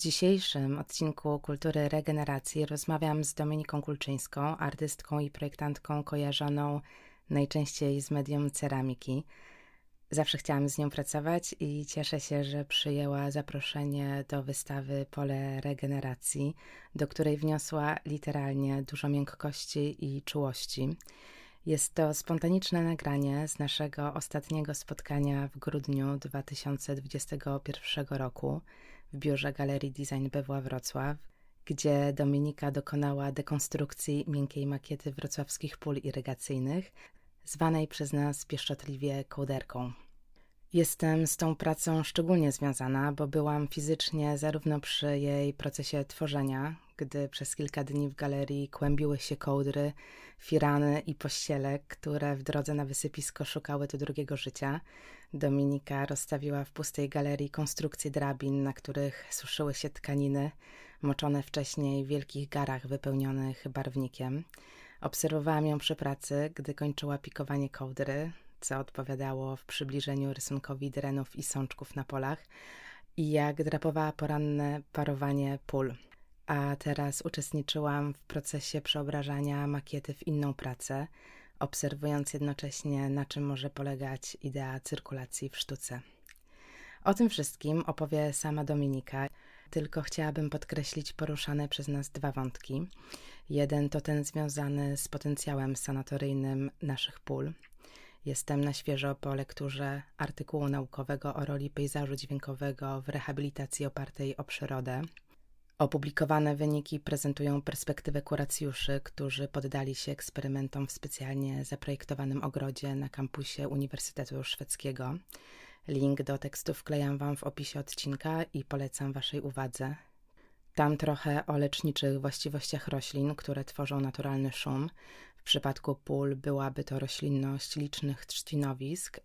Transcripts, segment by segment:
dzisiejszym odcinku Kultury Regeneracji rozmawiam z Dominiką Kulczyńską, artystką i projektantką kojarzoną najczęściej z medium ceramiki. Zawsze chciałam z nią pracować i cieszę się, że przyjęła zaproszenie do wystawy Pole Regeneracji, do której wniosła literalnie dużo miękkości i czułości. Jest to spontaniczne nagranie z naszego ostatniego spotkania w grudniu 2021 roku w biurze Galerii Design Bewła Wrocław, gdzie Dominika dokonała dekonstrukcji miękkiej makiety wrocławskich pól irygacyjnych, zwanej przez nas pieszczotliwie kołderką. Jestem z tą pracą szczególnie związana, bo byłam fizycznie zarówno przy jej procesie tworzenia, gdy przez kilka dni w galerii kłębiły się kołdry, firany i pościele, które w drodze na wysypisko szukały tu drugiego życia. Dominika rozstawiła w pustej galerii konstrukcje drabin, na których suszyły się tkaniny, moczone wcześniej w wielkich garach wypełnionych barwnikiem. Obserwowałam ją przy pracy, gdy kończyła pikowanie kołdry, co odpowiadało w przybliżeniu rysunkowi drenów i sączków na polach, i jak drapowała poranne parowanie pól. A teraz uczestniczyłam w procesie przeobrażania makiety w inną pracę, obserwując jednocześnie, na czym może polegać idea cyrkulacji w sztuce. O tym wszystkim opowie sama Dominika, tylko chciałabym podkreślić poruszane przez nas dwa wątki. Jeden to ten związany z potencjałem sanatoryjnym naszych pól. Jestem na świeżo po lekturze artykułu naukowego o roli pejzażu dźwiękowego w rehabilitacji opartej o przyrodę. Opublikowane wyniki prezentują perspektywę kuracjuszy, którzy poddali się eksperymentom w specjalnie zaprojektowanym ogrodzie na kampusie Uniwersytetu Szwedzkiego. Link do tekstu wklejam Wam w opisie odcinka i polecam Waszej uwadze. Tam trochę o leczniczych właściwościach roślin, które tworzą naturalny szum. W przypadku pól byłaby to roślinność licznych trzcinowisk,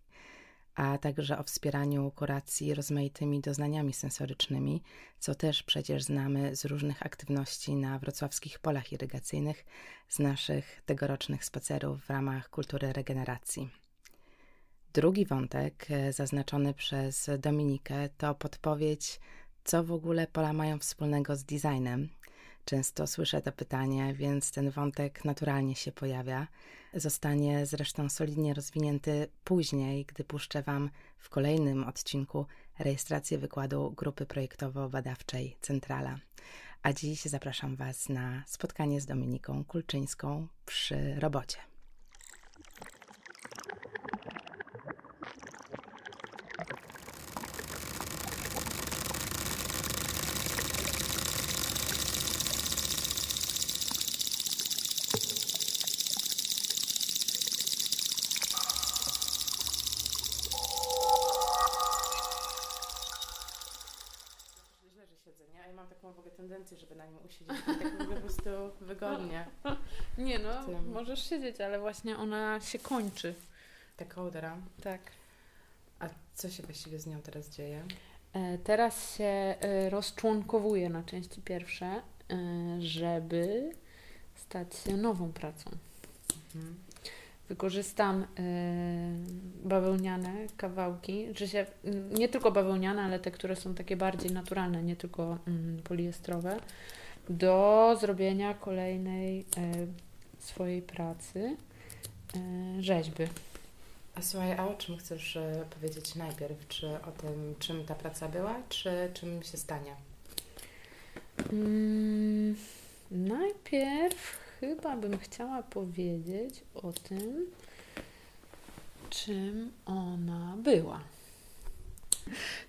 a także o wspieraniu kuracji rozmaitymi doznaniami sensorycznymi, co też przecież znamy z różnych aktywności na wrocławskich polach irygacyjnych, z naszych tegorocznych spacerów w ramach kultury regeneracji. Drugi wątek, e, zaznaczony przez Dominikę, to podpowiedź, co w ogóle pola mają wspólnego z designem. Często słyszę to pytanie, więc ten wątek naturalnie się pojawia. Zostanie zresztą solidnie rozwinięty później, gdy puszczę Wam w kolejnym odcinku rejestrację wykładu grupy projektowo-badawczej Centrala. A dziś zapraszam Was na spotkanie z Dominiką Kulczyńską przy robocie. tendencję, żeby na nim usiedzieć. Tak po prostu wygodnie. Nie no, Tym. Możesz siedzieć, ale właśnie ona się kończy. Ta kołdra. Tak. A co się właściwie z nią teraz dzieje? E, teraz się e, rozczłonkowuje na części pierwsze, e, żeby stać się nową pracą. Mhm wykorzystam bawełniane kawałki, że się, nie tylko bawełniane, ale te, które są takie bardziej naturalne, nie tylko y, poliestrowe, do zrobienia kolejnej swojej pracy y, rzeźby. A słuchaj, a o czym chcesz y, powiedzieć najpierw? Czy o tym, czym ta praca była, czy czym się stanie? Mm, najpierw chyba bym chciała powiedzieć o tym, czym ona była.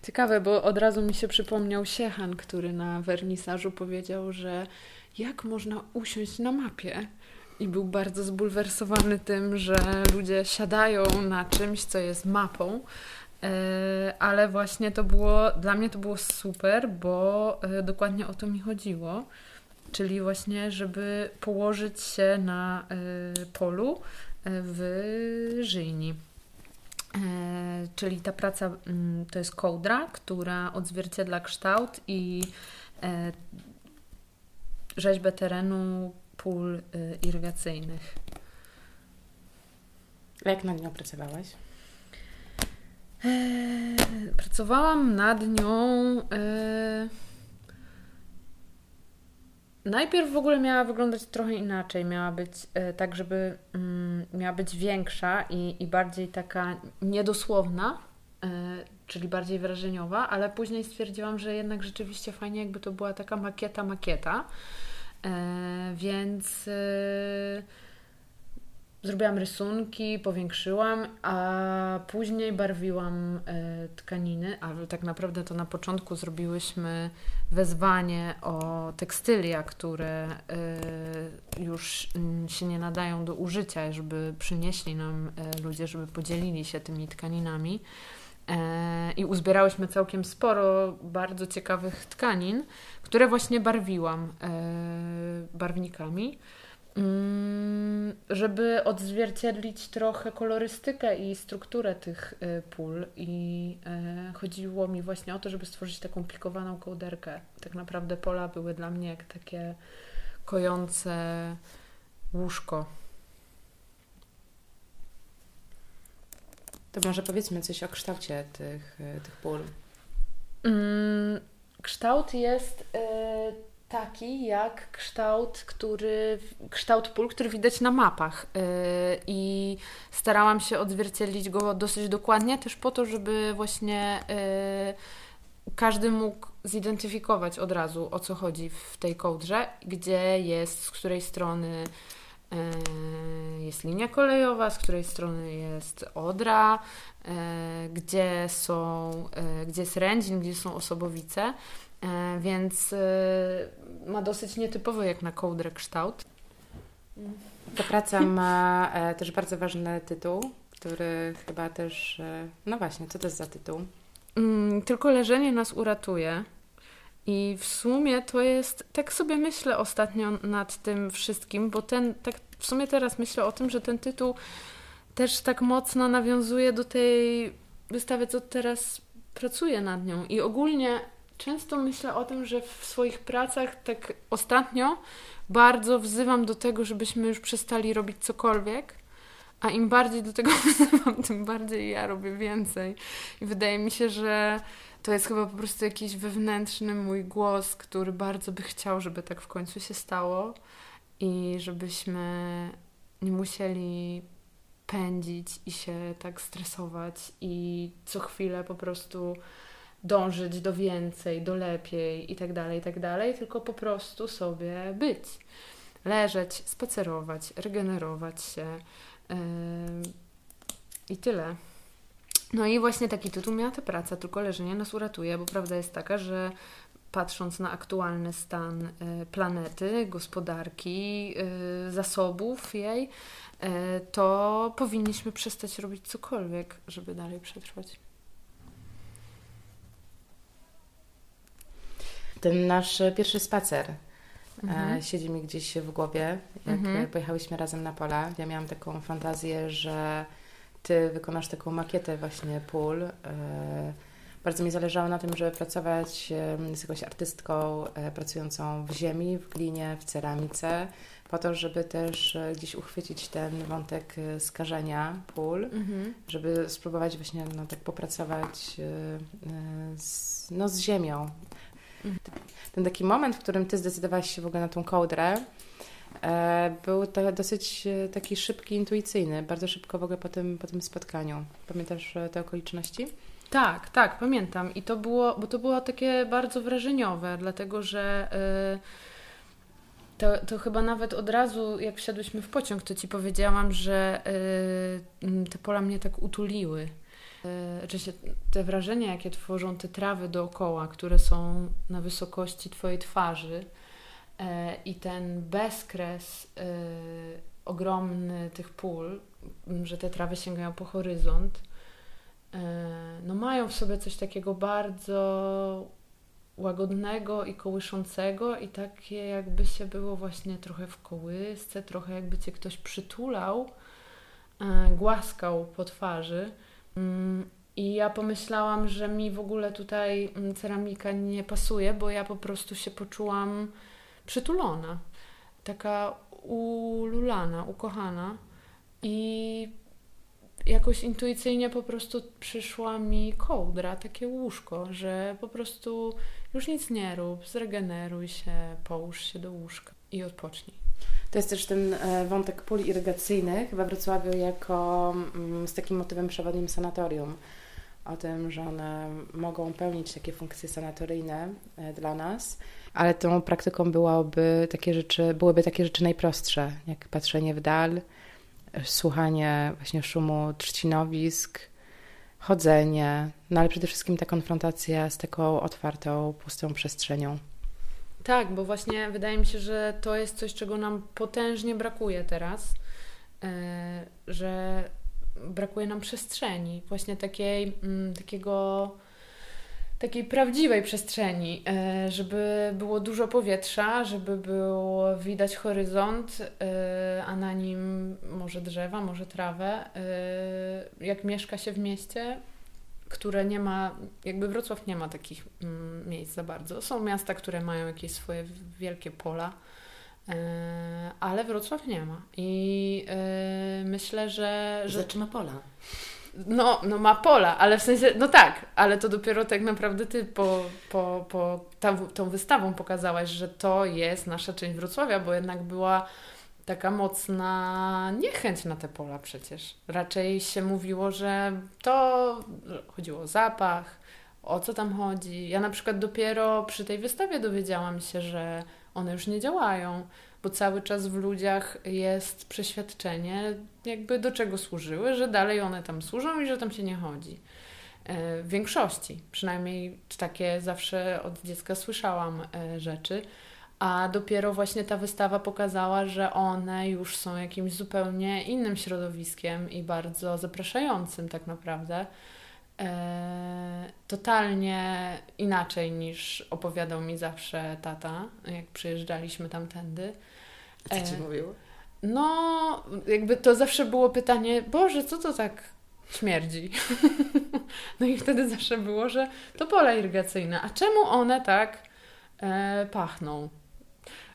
Ciekawe, bo od razu mi się przypomniał Siechan, który na wernisażu powiedział, że jak można usiąść na mapie. I był bardzo zbulwersowany tym, że ludzie siadają na czymś, co jest mapą, e, ale właśnie to było, dla mnie to było super, bo e, dokładnie o to mi chodziło czyli właśnie, żeby położyć się na y, polu w żyjni. E, czyli ta praca mm, to jest kołdra, która odzwierciedla kształt i e, rzeźbę terenu pól y, irygacyjnych. Jak nad nią pracowałaś? E, pracowałam nad nią najpierw w ogóle miała wyglądać trochę inaczej. Miała być e, tak, żeby mm, miała być większa i, i bardziej taka niedosłowna, e, czyli bardziej wrażeniowa, ale później stwierdziłam, że jednak rzeczywiście fajnie, jakby to była taka makieta, makieta. E, więc e, zrobiłam rysunki, powiększyłam, a później barwiłam e, tkaniny, ale tak naprawdę to na początku zrobiłyśmy wezwanie o tekstylia, które już się nie nadają do użycia, żeby przynieśli nam ludzie, żeby podzielili się tymi tkaninami. E, I uzbierałyśmy całkiem sporo bardzo ciekawych tkanin, które właśnie barwiłam e, barwnikami. Mm, żeby odzwierciedlić trochę kolorystykę i strukturę tych y, pól. I e, chodziło mi właśnie o to, żeby stworzyć taką plikowaną kołderkę. Tak naprawdę pola były dla mnie jak takie kojące łóżko. To może powiedzmy coś o kształcie tych, y, tych pól. Mm, kształt jest y, taki jak kształt, który, kształt pól, który widać na mapach. Yy, I starałam się odzwierciedlić go dosyć dokładnie, też po to, żeby właśnie każdy mógł zidentyfikować od razu o co chodzi w tej kołdrze, gdzie jest, z której strony jest linia kolejowa, z której strony jest odra, gdzie są, gdzie jest rędzin, gdzie są osobowice. E, więc e, ma dosyć nietypowy jak na kołdrę kształt. Ta praca ma e, też bardzo ważny tytuł, który chyba też. No właśnie, co to jest za tytuł? Mm, tylko leżenie nas uratuje. I w sumie to jest, tak sobie myślę ostatnio nad tym wszystkim, bo ten, tak w sumie teraz myślę o tym, że ten tytuł też tak mocno nawiązuje do tej wystawy, co teraz pracuję nad nią. I ogólnie często myślę o tym, że w swoich pracach tak ostatnio bardzo wzywam do tego, żebyśmy już przestali robić cokolwiek, a im bardziej do tego wzywam, tym bardziej ja robię więcej. I wydaje mi się, że to jest chyba po prostu jakiś wewnętrzny mój głos, który bardzo by chciał, żeby tak w końcu się stało i żebyśmy nie musieli pędzić i się tak stresować i co chwilę po prostu dążyć do więcej, do lepiej i tak dalej, i tak dalej, tylko po prostu sobie być. Leżeć, spacerować, regenerować się yy, i tyle. No i właśnie taki tytuł miała ta praca, tylko leżenie nas uratuje, bo prawda jest taka, że patrząc na aktualny stan y, planety, gospodarki, y, zasobów jej, y, to powinniśmy przestać robić cokolwiek, żeby dalej przetrwać. Ten nasz pierwszy spacer e, mhm. siedzi mi gdzieś w głowie, jak mhm. pojechałyśmy razem na pola. Ja miałam taką fantazję, że ty wykonasz taką makietę właśnie pól. E, bardzo mi zależało na tym, żeby pracować z jakąś artystką e, pracującą w ziemi, w glinie, w ceramice, po to, żeby też gdzieś uchwycić ten wątek skażenia pól, mhm. żeby spróbować właśnie no, tak popracować z, no, z ziemią, ten taki moment, w którym ty zdecydowałaś się w ogóle na tą kołdrę, e, był to dosyć e, taki szybki, intuicyjny, bardzo szybko w ogóle po tym, po tym spotkaniu. Pamiętasz e, te okoliczności? Tak, tak, pamiętam. I to było, bo to było takie bardzo wrażeniowe, dlatego że to, to chyba nawet od razu, jak wsiadłyśmy w pociąg, to ci powiedziałam, że te pola mnie tak utuliły. Oczywiście te wrażenia, jakie tworzą te trawy dookoła, które są na wysokości Twojej twarzy e, i ten bezkres e, ogromny tych pól, że te trawy sięgają po horyzont, e, no mają w sobie coś takiego bardzo łagodnego i kołyszącego i takie jakby się było właśnie trochę w kołysce, trochę jakby Cię ktoś przytulał, głaskał po twarzy. Mm, I ja pomyślałam, że mi w ogóle tutaj mm, ceramika nie pasuje, bo ja po prostu się poczułam przytulona, taka ululana, ukochana. I jakoś intuicyjnie po prostu przyszła mi kołdra, takie łóżko, że po prostu Już nic nie rób, zregeneruj się, połóż się do łóżka i odpocznij. To jest też ten e, wątek pól irygacyjnych we Wrocławiu jako mm, z takim motywem przewodnim sanatorium. O tym, że one mogą pełnić takie funkcje sanatoryjne e, dla nas, ale tą praktyką byłoby takie rzeczy, byłyby takie rzeczy najprostsze, jak patrzenie w dal, słuchanie właśnie szumu trzcinowisk, chodzenie, no ale przede wszystkim ta konfrontacja z taką otwartą, pustą przestrzenią. Tak, bo właśnie wydaje mi się, że to jest coś, czego nam potężnie brakuje teraz, e, że brakuje nam przestrzeni, właśnie takiej, mm, takiego, takiej prawdziwej przestrzeni, e, żeby było dużo powietrza, żeby było widać horyzont, e, a na nim może drzewa, może trawę. Jak mieszka się w mieście, które nie ma, jakby Wrocław nie ma takich mm, miejsc za bardzo. Są miasta, które mają jakieś swoje wielkie pola, e, ale Wrocław nie ma. I e, myślę, że. że ma pola. No, no ma pola, ale w sensie, no tak, ale to dopiero tak naprawdę ty po, po, po tą wystawą pokazałaś, że to jest nasza część Wrocławia, bo jednak była taka mocna niechęć na te pola przecież. Raczej się mówiło, że to chodziło o zapach, o co tam chodzi. Ja na przykład dopiero przy tej wystawie dowiedziałam się, że one już nie działają, bo cały czas w ludziach jest przeświadczenie, jakby do czego służyły, że dalej one tam służą i że tam się nie chodzi. E, w większości, przynajmniej takie zawsze od dziecka słyszałam e, rzeczy. A dopiero właśnie ta wystawa pokazała, że one już są jakimś zupełnie innym środowiskiem i bardzo zapraszającym tak naprawdę. E, totalnie inaczej niż opowiadał mi zawsze tata, jak przyjeżdżaliśmy tamtędy. Co ci e, mówił? No, jakby to zawsze było pytanie, Boże, co to tak śmierdzi? no i wtedy zawsze było, że to pola irygacyjne. A czemu one tak e, pachną?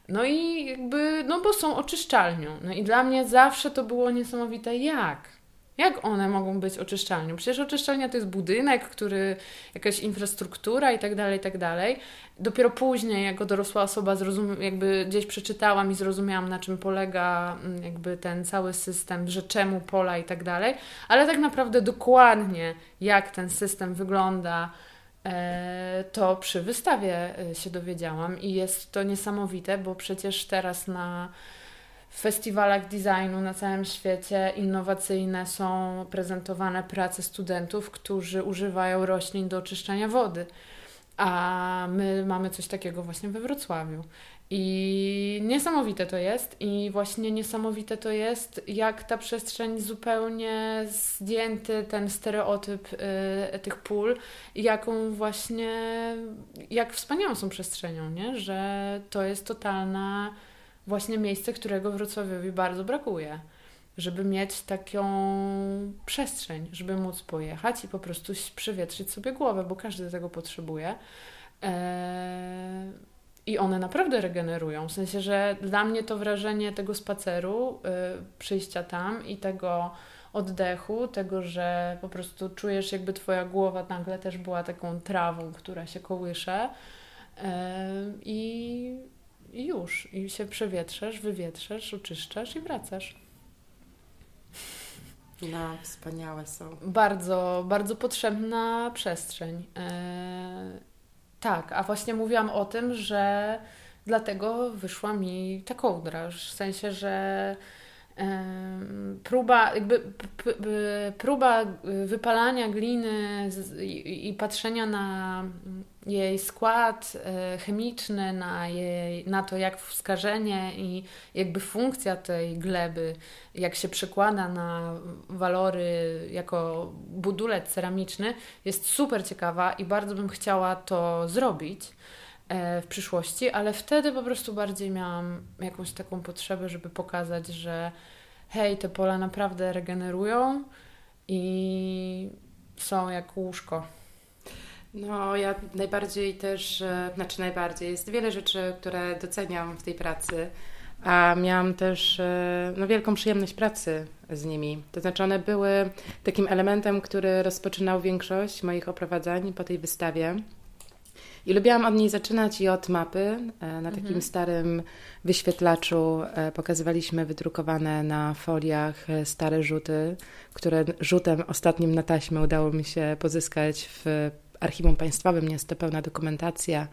No i jakby, no bo są oczyszczalnią. No i dla mnie zawsze to było niesamowite, jak? Jak one mogą być oczyszczalnią? Przecież oczyszczalnia to jest budynek, który, jakaś infrastruktura i tak dalej, i tak dalej. Dopiero później, jako dorosła osoba, zrozum- jakby gdzieś przeczytałam i zrozumiałam, na czym polega mm, jakby ten cały system, że czemu pola i tak dalej. Ale tak naprawdę dokładnie, jak ten system wygląda, E, to przy wystawie e, się dowiedziałam i jest to niesamowite, bo przecież teraz na festiwalach designu na całym świecie innowacyjne są prezentowane prace studentów, którzy używają roślin do oczyszczania wody. A my mamy coś takiego właśnie we Wrocławiu. I niesamowite to jest, i właśnie niesamowite to jest, jak ta przestrzeń zupełnie zdjęty ten stereotyp y, tych pól, jaką właśnie, jak wspaniałą są przestrzenią, nie? że to jest totalna właśnie miejsce, którego Wrocławiowi bardzo brakuje. Żeby mieć taką przestrzeń, żeby móc pojechać i po prostu przywietrzyć sobie głowę, bo każdy tego potrzebuje. Eee i one naprawdę regenerują. W sensie, że dla mnie to wrażenie tego spaceru, yy, przyjścia tam i tego oddechu, tego, że po prostu czujesz, jakby Twoja głowa nagle też była taką trawą, która się kołysze. Yy, i, I już. I się przewietrzasz, wywietrzasz, oczyszczasz i wracasz. No, wspaniałe są. Bardzo, bardzo potrzebna przestrzeń. Yy, tak, a właśnie mówiłam o tym, że dlatego wyszła mi ta kołdra. W sensie, że próba, jakby próba wypalania gliny i patrzenia na jej skład e, chemiczny, na, jej, na to, jak wskażenie i jakby funkcja tej gleby, jak się przekłada na walory jako budulec ceramiczny, jest super ciekawa i bardzo bym chciała to zrobić w przyszłości, ale wtedy po prostu bardziej miałam jakąś taką potrzebę, żeby pokazać, że hej, te pola naprawdę regenerują i są jak łóżko. No, ja najbardziej też, e, znaczy najbardziej, jest wiele rzeczy, które doceniam w tej pracy, a miałam też e, no, wielką przyjemność pracy z nimi. To znaczy, one były takim elementem, który rozpoczynał większość moich oprowadzań po tej wystawie. I lubiłam od niej zaczynać i od mapy. E, na takim mhm. starym wyświetlaczu e, pokazywaliśmy wydrukowane na foliach e, stare rzuty, które rzutem ostatnim na taśmę udało mi się pozyskać w archiwum państwowym. Jest to pełna dokumentacja,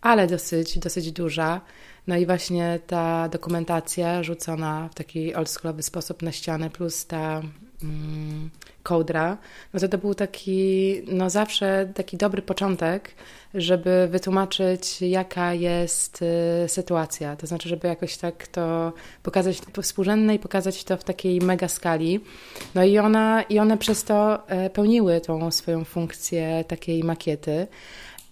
ale dosyć, dosyć duża. No i właśnie ta dokumentacja rzucona w taki oldschoolowy sposób na ścianę, plus ta kołdra, no to to był taki, no zawsze taki dobry początek, żeby wytłumaczyć, jaka jest y, sytuacja. To znaczy, żeby jakoś tak to pokazać współrzędne i pokazać to w takiej mega skali. No i, ona, i one przez to e, pełniły tą swoją funkcję takiej makiety.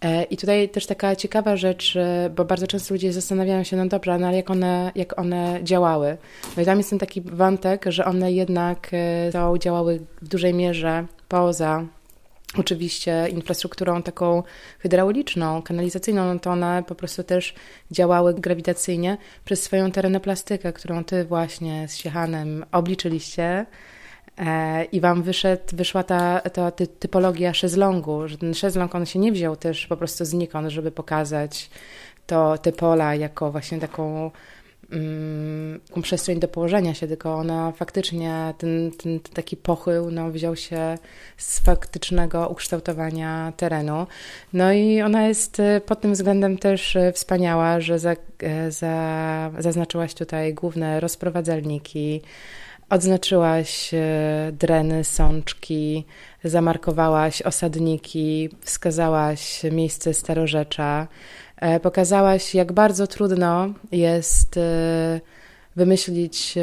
E, I tutaj też taka ciekawa rzecz, e, bo bardzo często ludzie zastanawiają się, no dobra, no ale jak one, jak one działały. No i tam jest ten taki wątek, że one jednak e, to działały w dużej mierze poza oczywiście infrastrukturą taką hydrauliczną, kanalizacyjną, no to one po prostu też działały grawitacyjnie przez swoją terenoplastykę, którą ty właśnie z Siechanem obliczyliście i wam wyszedł, wyszła ta, ta typologia szezlongu, że ten szezlong on się nie wziął też po prostu znikąd, żeby pokazać to, te pola jako właśnie taką um, przestrzeń do położenia się, tylko ona faktycznie, ten, ten, ten, taki pochył no, wziął się z faktycznego ukształtowania terenu. No i ona jest e, pod tym względem też e, wspaniała, że za, za, zaznaczyłaś tutaj główne rozprowadzalniki, Odznaczyłaś e, dreny, sączki, zamarkowałaś osadniki, wskazałaś miejsce starorzecza, e, pokazałaś, jak bardzo trudno jest e, wymyślić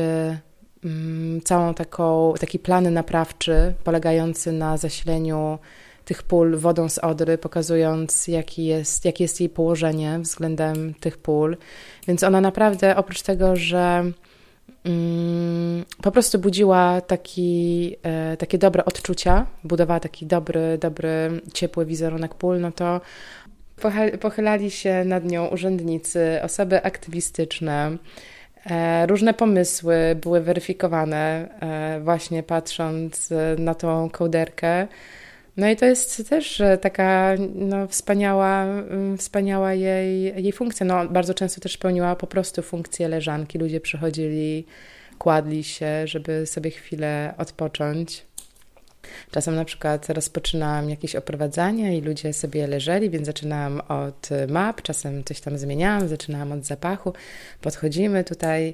mm, całą taką, taki plan naprawczy polegający na zasileniu tych pól wodą z Odry, pokazując jaki jest, jakie jest jej położenie względem tych pól. Więc ona naprawdę oprócz tego, że po prostu budziła taki, e, takie dobre odczucia, budowała taki dobry, dobry, ciepły wizerunek pól, no to pochylali się nad nią urzędnicy, osoby aktywistyczne. E, różne pomysły były weryfikowane, e, właśnie patrząc na tą kołderkę. No i to jest też taka no, wspaniała, mm, wspaniała jej, jej funkcja. No, bardzo często też pełniła po prostu funkcję leżanki. Ludzie przychodzili, kładli się, żeby sobie chwilę odpocząć. Czasem na przykład rozpoczynałam jakieś oprowadzanie i ludzie sobie leżeli, więc zaczynałam od map, czasem coś tam zmieniałam, zaczynałam od zapachu. Podchodzimy tutaj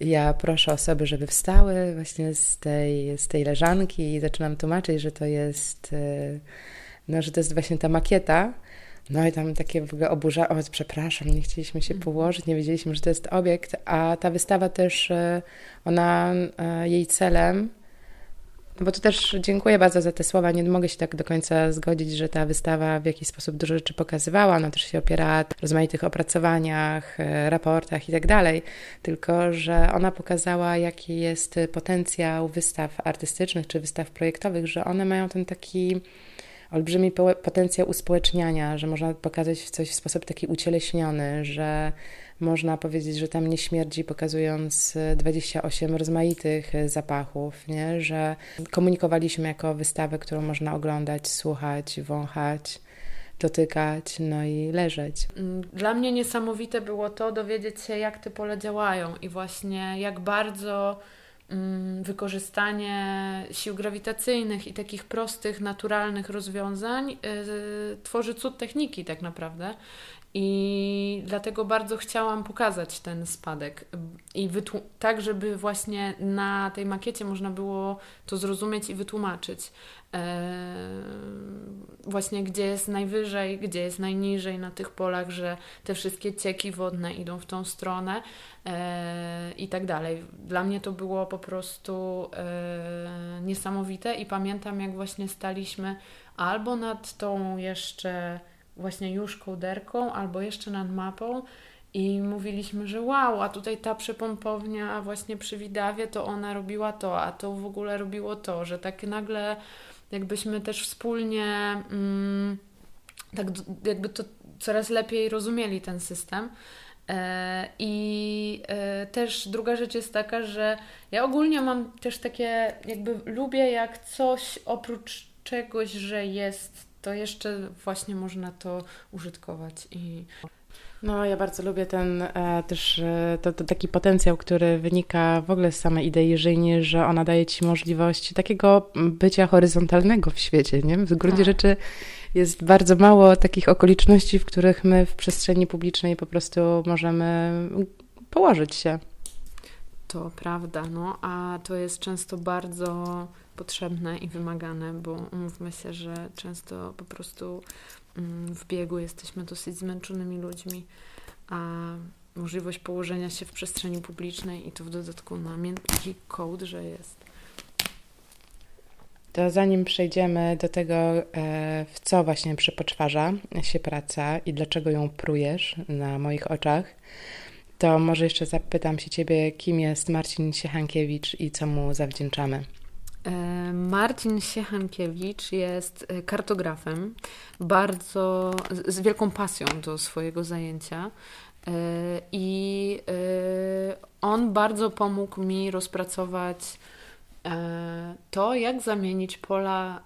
ja proszę osoby, żeby wstały właśnie z tej, z tej leżanki i zaczynam tłumaczyć, że to jest, e, no, że to jest właśnie ta makieta. No i tam takie w ogóle oburza, o przepraszam, nie chcieliśmy się mhm. położyć, nie wiedzieliśmy, że to jest obiekt, a ta wystawa też, e, ona, e, jej celem bo tu też dziękuję bardzo za te słowa. Nie mogę się tak do końca zgodzić, że ta wystawa w jakiś sposób dużo rzeczy pokazywała. Ona też się opierała na rozmaitych opracowaniach, e, raportach i tak dalej. Tylko, że ona pokazała, jaki jest potencjał wystaw artystycznych czy wystaw projektowych, że one mają ten taki olbrzymi potencjał uspołeczniania, że można pokazać coś w sposób taki ucieleśniony, że można powiedzieć, że tam nie śmierdzi, pokazując 28 rozmaitych zapachów, nie? że komunikowaliśmy jako wystawę, którą można oglądać, słuchać, wąchać dotykać, no i leżeć. Dla mnie niesamowite było to dowiedzieć się, jak te pole działają i właśnie jak bardzo mm, wykorzystanie sił grawitacyjnych i takich prostych, naturalnych rozwiązań yy, tworzy cud techniki tak naprawdę. I dlatego bardzo chciałam pokazać ten spadek i tak, żeby właśnie na tej makiecie można było to zrozumieć i wytłumaczyć. Eee, właśnie gdzie jest najwyżej, gdzie jest najniżej na tych polach, że te wszystkie cieki wodne idą w tą stronę eee, i tak dalej. Dla mnie to było po prostu eee, niesamowite i pamiętam, jak właśnie staliśmy albo nad tą jeszcze właśnie już kołderką albo jeszcze nad mapą i mówiliśmy, że wow, a tutaj ta przepompownia właśnie przy Widawie to ona robiła to, a to w ogóle robiło to, że tak nagle jakbyśmy też wspólnie mm, tak jakby to coraz lepiej rozumieli ten system. E, I e, też druga rzecz jest taka, że ja ogólnie mam też takie, jakby lubię jak coś oprócz czegoś, że jest to jeszcze właśnie można to użytkować i no, ja bardzo lubię ten e, też e, to, to, taki potencjał, który wynika w ogóle z samej idei żyjni, że ona daje ci możliwość takiego bycia horyzontalnego w świecie, nie? W gruncie tak. rzeczy jest bardzo mało takich okoliczności, w których my w przestrzeni publicznej po prostu możemy położyć się. To prawda, no, a to jest często bardzo potrzebne i wymagane, bo umówmy się, że często po prostu mm, w biegu jesteśmy dosyć zmęczonymi ludźmi, a możliwość położenia się w przestrzeni publicznej i to w dodatku na miękki że jest. To zanim przejdziemy do tego, e, w co właśnie przepoczwarza się praca i dlaczego ją prujesz na moich oczach, to może jeszcze zapytam się Ciebie, kim jest Marcin Siechankiewicz i co mu zawdzięczamy. E, Marcin Siechankiewicz jest e, kartografem, bardzo z wielką pasją do swojego zajęcia. E, I on bardzo pomógł mi rozpracować to, jak zamienić pola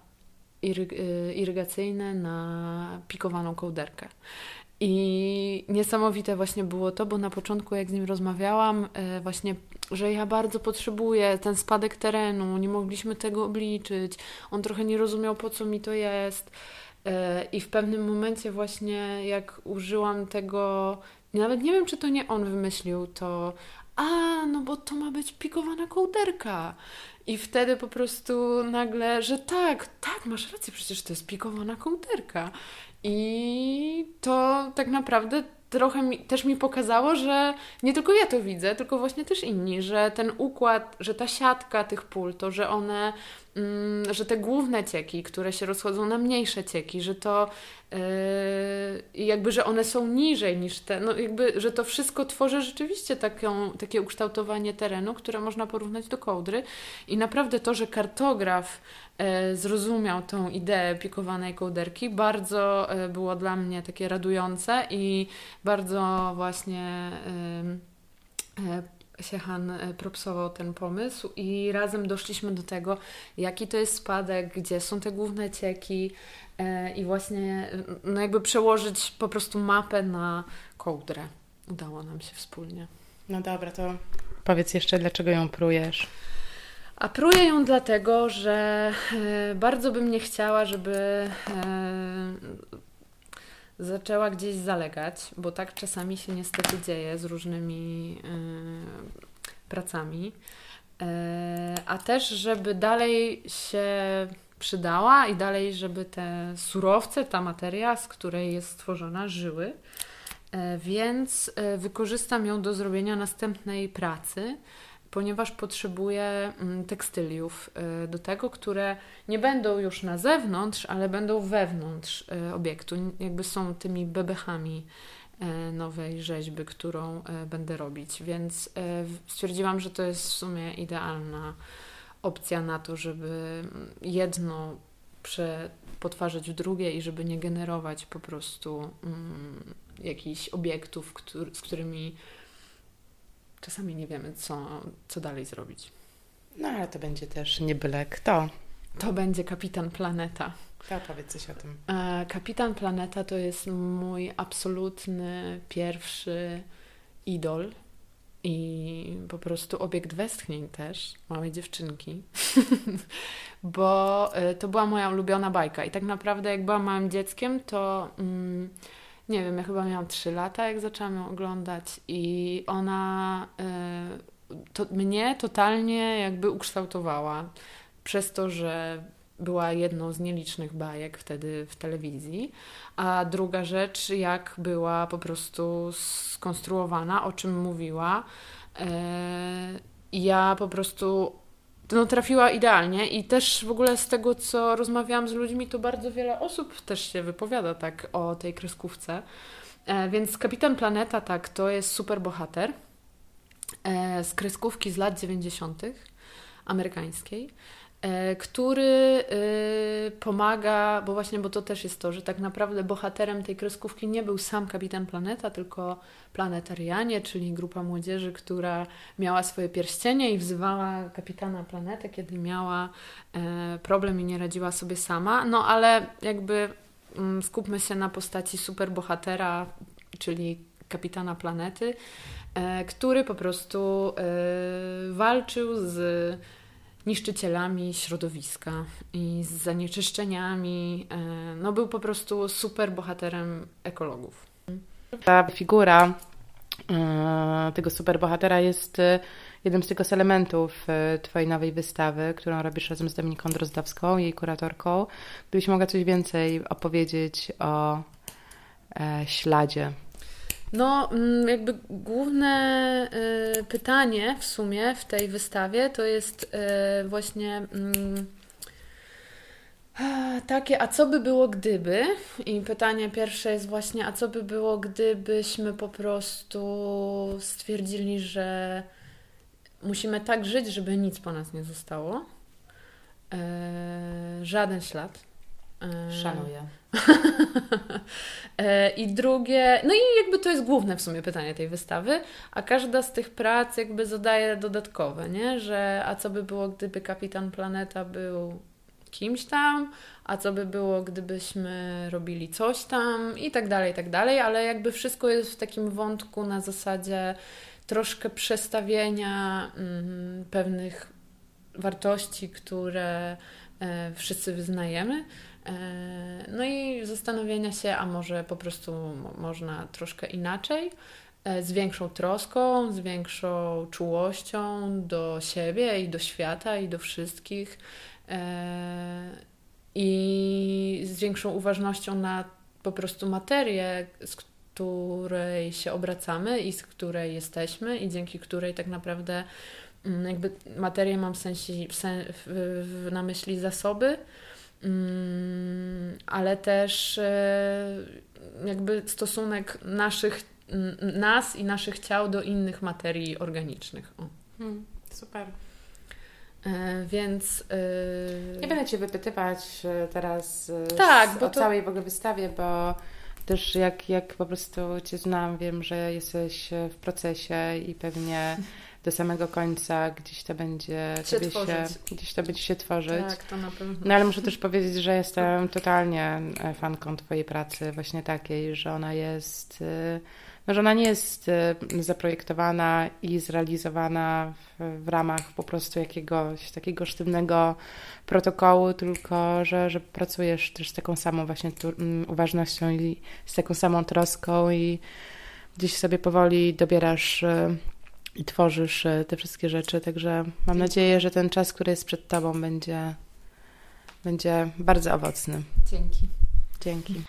irygacyjne na pikowaną kołderkę. I niesamowite właśnie było to, bo na początku, jak z nim rozmawiałam, właśnie że ja bardzo potrzebuję ten spadek terenu, nie mogliśmy tego obliczyć, on trochę nie rozumiał, po co mi to jest. E, I w pewnym momencie, właśnie jak użyłam tego, nawet nie wiem, czy to nie on wymyślił, to a, no bo to ma być pikowana kołderka. I wtedy po prostu nagle, że tak, tak, masz rację, przecież to jest pikowana kołderka. I to tak naprawdę trochę mi, też mi pokazało, że nie tylko ja to widzę, tylko właśnie też inni, że ten układ, że ta siatka tych pól, to, że one, mm, że te główne cieki, które się rozchodzą na mniejsze cieki, że to yy, jakby, że one są niżej niż te, no jakby, że to wszystko tworzy rzeczywiście taką, takie ukształtowanie terenu, które można porównać do kołdry. I naprawdę to, że kartograf zrozumiał tą ideę pikowanej kołderki. Bardzo e, było dla mnie takie radujące i bardzo właśnie e, Siechan propsował ten pomysł i razem doszliśmy do tego, jaki to jest spadek, gdzie są te główne cieki i właśnie no jakby przełożyć po prostu mapę na kołdrę. Udało nam się wspólnie. No dobra, to powiedz jeszcze, dlaczego ją prujesz? A pruję ją dlatego, że e, bardzo bym nie chciała, żeby e, zaczęła gdzieś zalegać, bo tak czasami się niestety dzieje z różnymi e, pracami. A też, żeby dalej się przydała i dalej, żeby te surowce, ta materia, z której jest stworzona, żyły. Więc wykorzystam ją do zrobienia następnej pracy ponieważ potrzebuję mm, tekstyliów y, do tego, które nie będą już na zewnątrz, ale będą wewnątrz y, obiektu, jakby są tymi bebechami y, nowej rzeźby, którą będę robić. Więc stwierdziłam, że to jest w sumie idealna opcja na to, żeby mm, jedno potwarzać w drugie i żeby nie generować po prostu mm, jakichś obiektów, który, z którymi czasami nie wiemy, co, co dalej zrobić. No ale to będzie też nie byle kto. To będzie Kapitan Planeta. To powiedz coś o tym. E, Kapitan Planeta to jest mój absolutny pierwszy idol i po prostu obiekt westchnień też, małej dziewczynki, bo e, to była moja ulubiona bajka i tak naprawdę jak byłam małym dzieckiem, to... Mm, nie wiem, ja chyba miałam 3 lata, jak zaczęłam ją oglądać, i ona y, to, mnie totalnie jakby ukształtowała przez to, że była jedną z nielicznych bajek wtedy w telewizji, a druga rzecz, jak była po prostu skonstruowana, o czym mówiła. Y, ja po prostu no, trafiła idealnie i też w ogóle z tego, co rozmawiałam z ludźmi, to bardzo wiele osób też się wypowiada tak o tej kreskówce. E, więc Kapitan Planeta, tak, to jest super bohater e, z kreskówki z lat 90. amerykańskiej. E, który pomaga, bo właśnie, bo to też jest to, że tak naprawdę bohaterem tej kreskówki nie był sam kapitan Planeta, tylko planetarianie, czyli grupa młodzieży, która miała swoje pierścienie i wzywała kapitana Planetę, kiedy miała problem i nie radziła sobie sama. No ale jakby mm, skupmy się na postaci superbohatera, czyli kapitana planety, e, który po prostu e, walczył z niszczycielami środowiska i z zanieczyszczeniami. E, no był po prostu super bohaterem ekologów. Ta figura tego superbohatera jest jednym z tego elementów Twojej nowej wystawy, którą robisz razem z Dominiką Drozdowską, jej kuratorką. Gdybyś mogła coś więcej opowiedzieć o śladzie no, mm, jakby główne y, pytanie w sumie w tej wystawie to jest y, właśnie mm, takie, a co by było gdyby? I pytanie pierwsze jest właśnie, a co by było gdybyśmy po prostu stwierdzili, że musimy tak żyć, żeby nic po nas nie zostało. E, żaden ślad. E, Szanuję. E, I drugie, no i jakby to jest główne w sumie pytanie tej wystawy, a każda z tych prac jakby zadaje dodatkowe, nie? Że a co by było, gdyby kapitan planeta był kimś tam, a co by było, gdybyśmy robili coś tam i tak dalej, i tak dalej, ale jakby wszystko jest w takim wątku na zasadzie troszkę przestawienia mm, pewnych wartości, które wszyscy wyznajemy. E, no i zastanowienia się, a może po prostu można troszkę inaczej, e, z większą troską, z większą czułością do siebie i do świata i do wszystkich e, i z większą uważnością na po prostu materię, z której się obracamy i z której jesteśmy i dzięki której tak naprawdę jakby materię mam w sensie w na myśli zasoby, Mm, ale też e, jakby stosunek naszych, nas i naszych ciał do innych materii organicznych. Hmm, super. E, więc. E, Nie będę Cię wypytywać teraz tak, bo o to... całej w ogóle wystawie, bo też jak, jak po prostu Cię znam, wiem, że jesteś w procesie i pewnie do samego końca gdzieś to będzie się, się gdzieś to będzie się tworzyć. Tak, to na pewno. No ale muszę też powiedzieć, że jestem totalnie e, fanką Twojej pracy, właśnie takiej, że ona jest e, no, że ona nie jest e, zaprojektowana i zrealizowana w, w, ramach po prostu jakiegoś takiego sztywnego protokołu, tylko że, że pracujesz też z taką samą właśnie tu, uważnością i z taką samą troską i gdzieś sobie powoli dobierasz i tworzysz e, te wszystkie rzeczy. Także mam nadzieję, że ten czas, który jest przed Tobą, będzie, będzie bardzo owocny. Dzięki. Dzięki.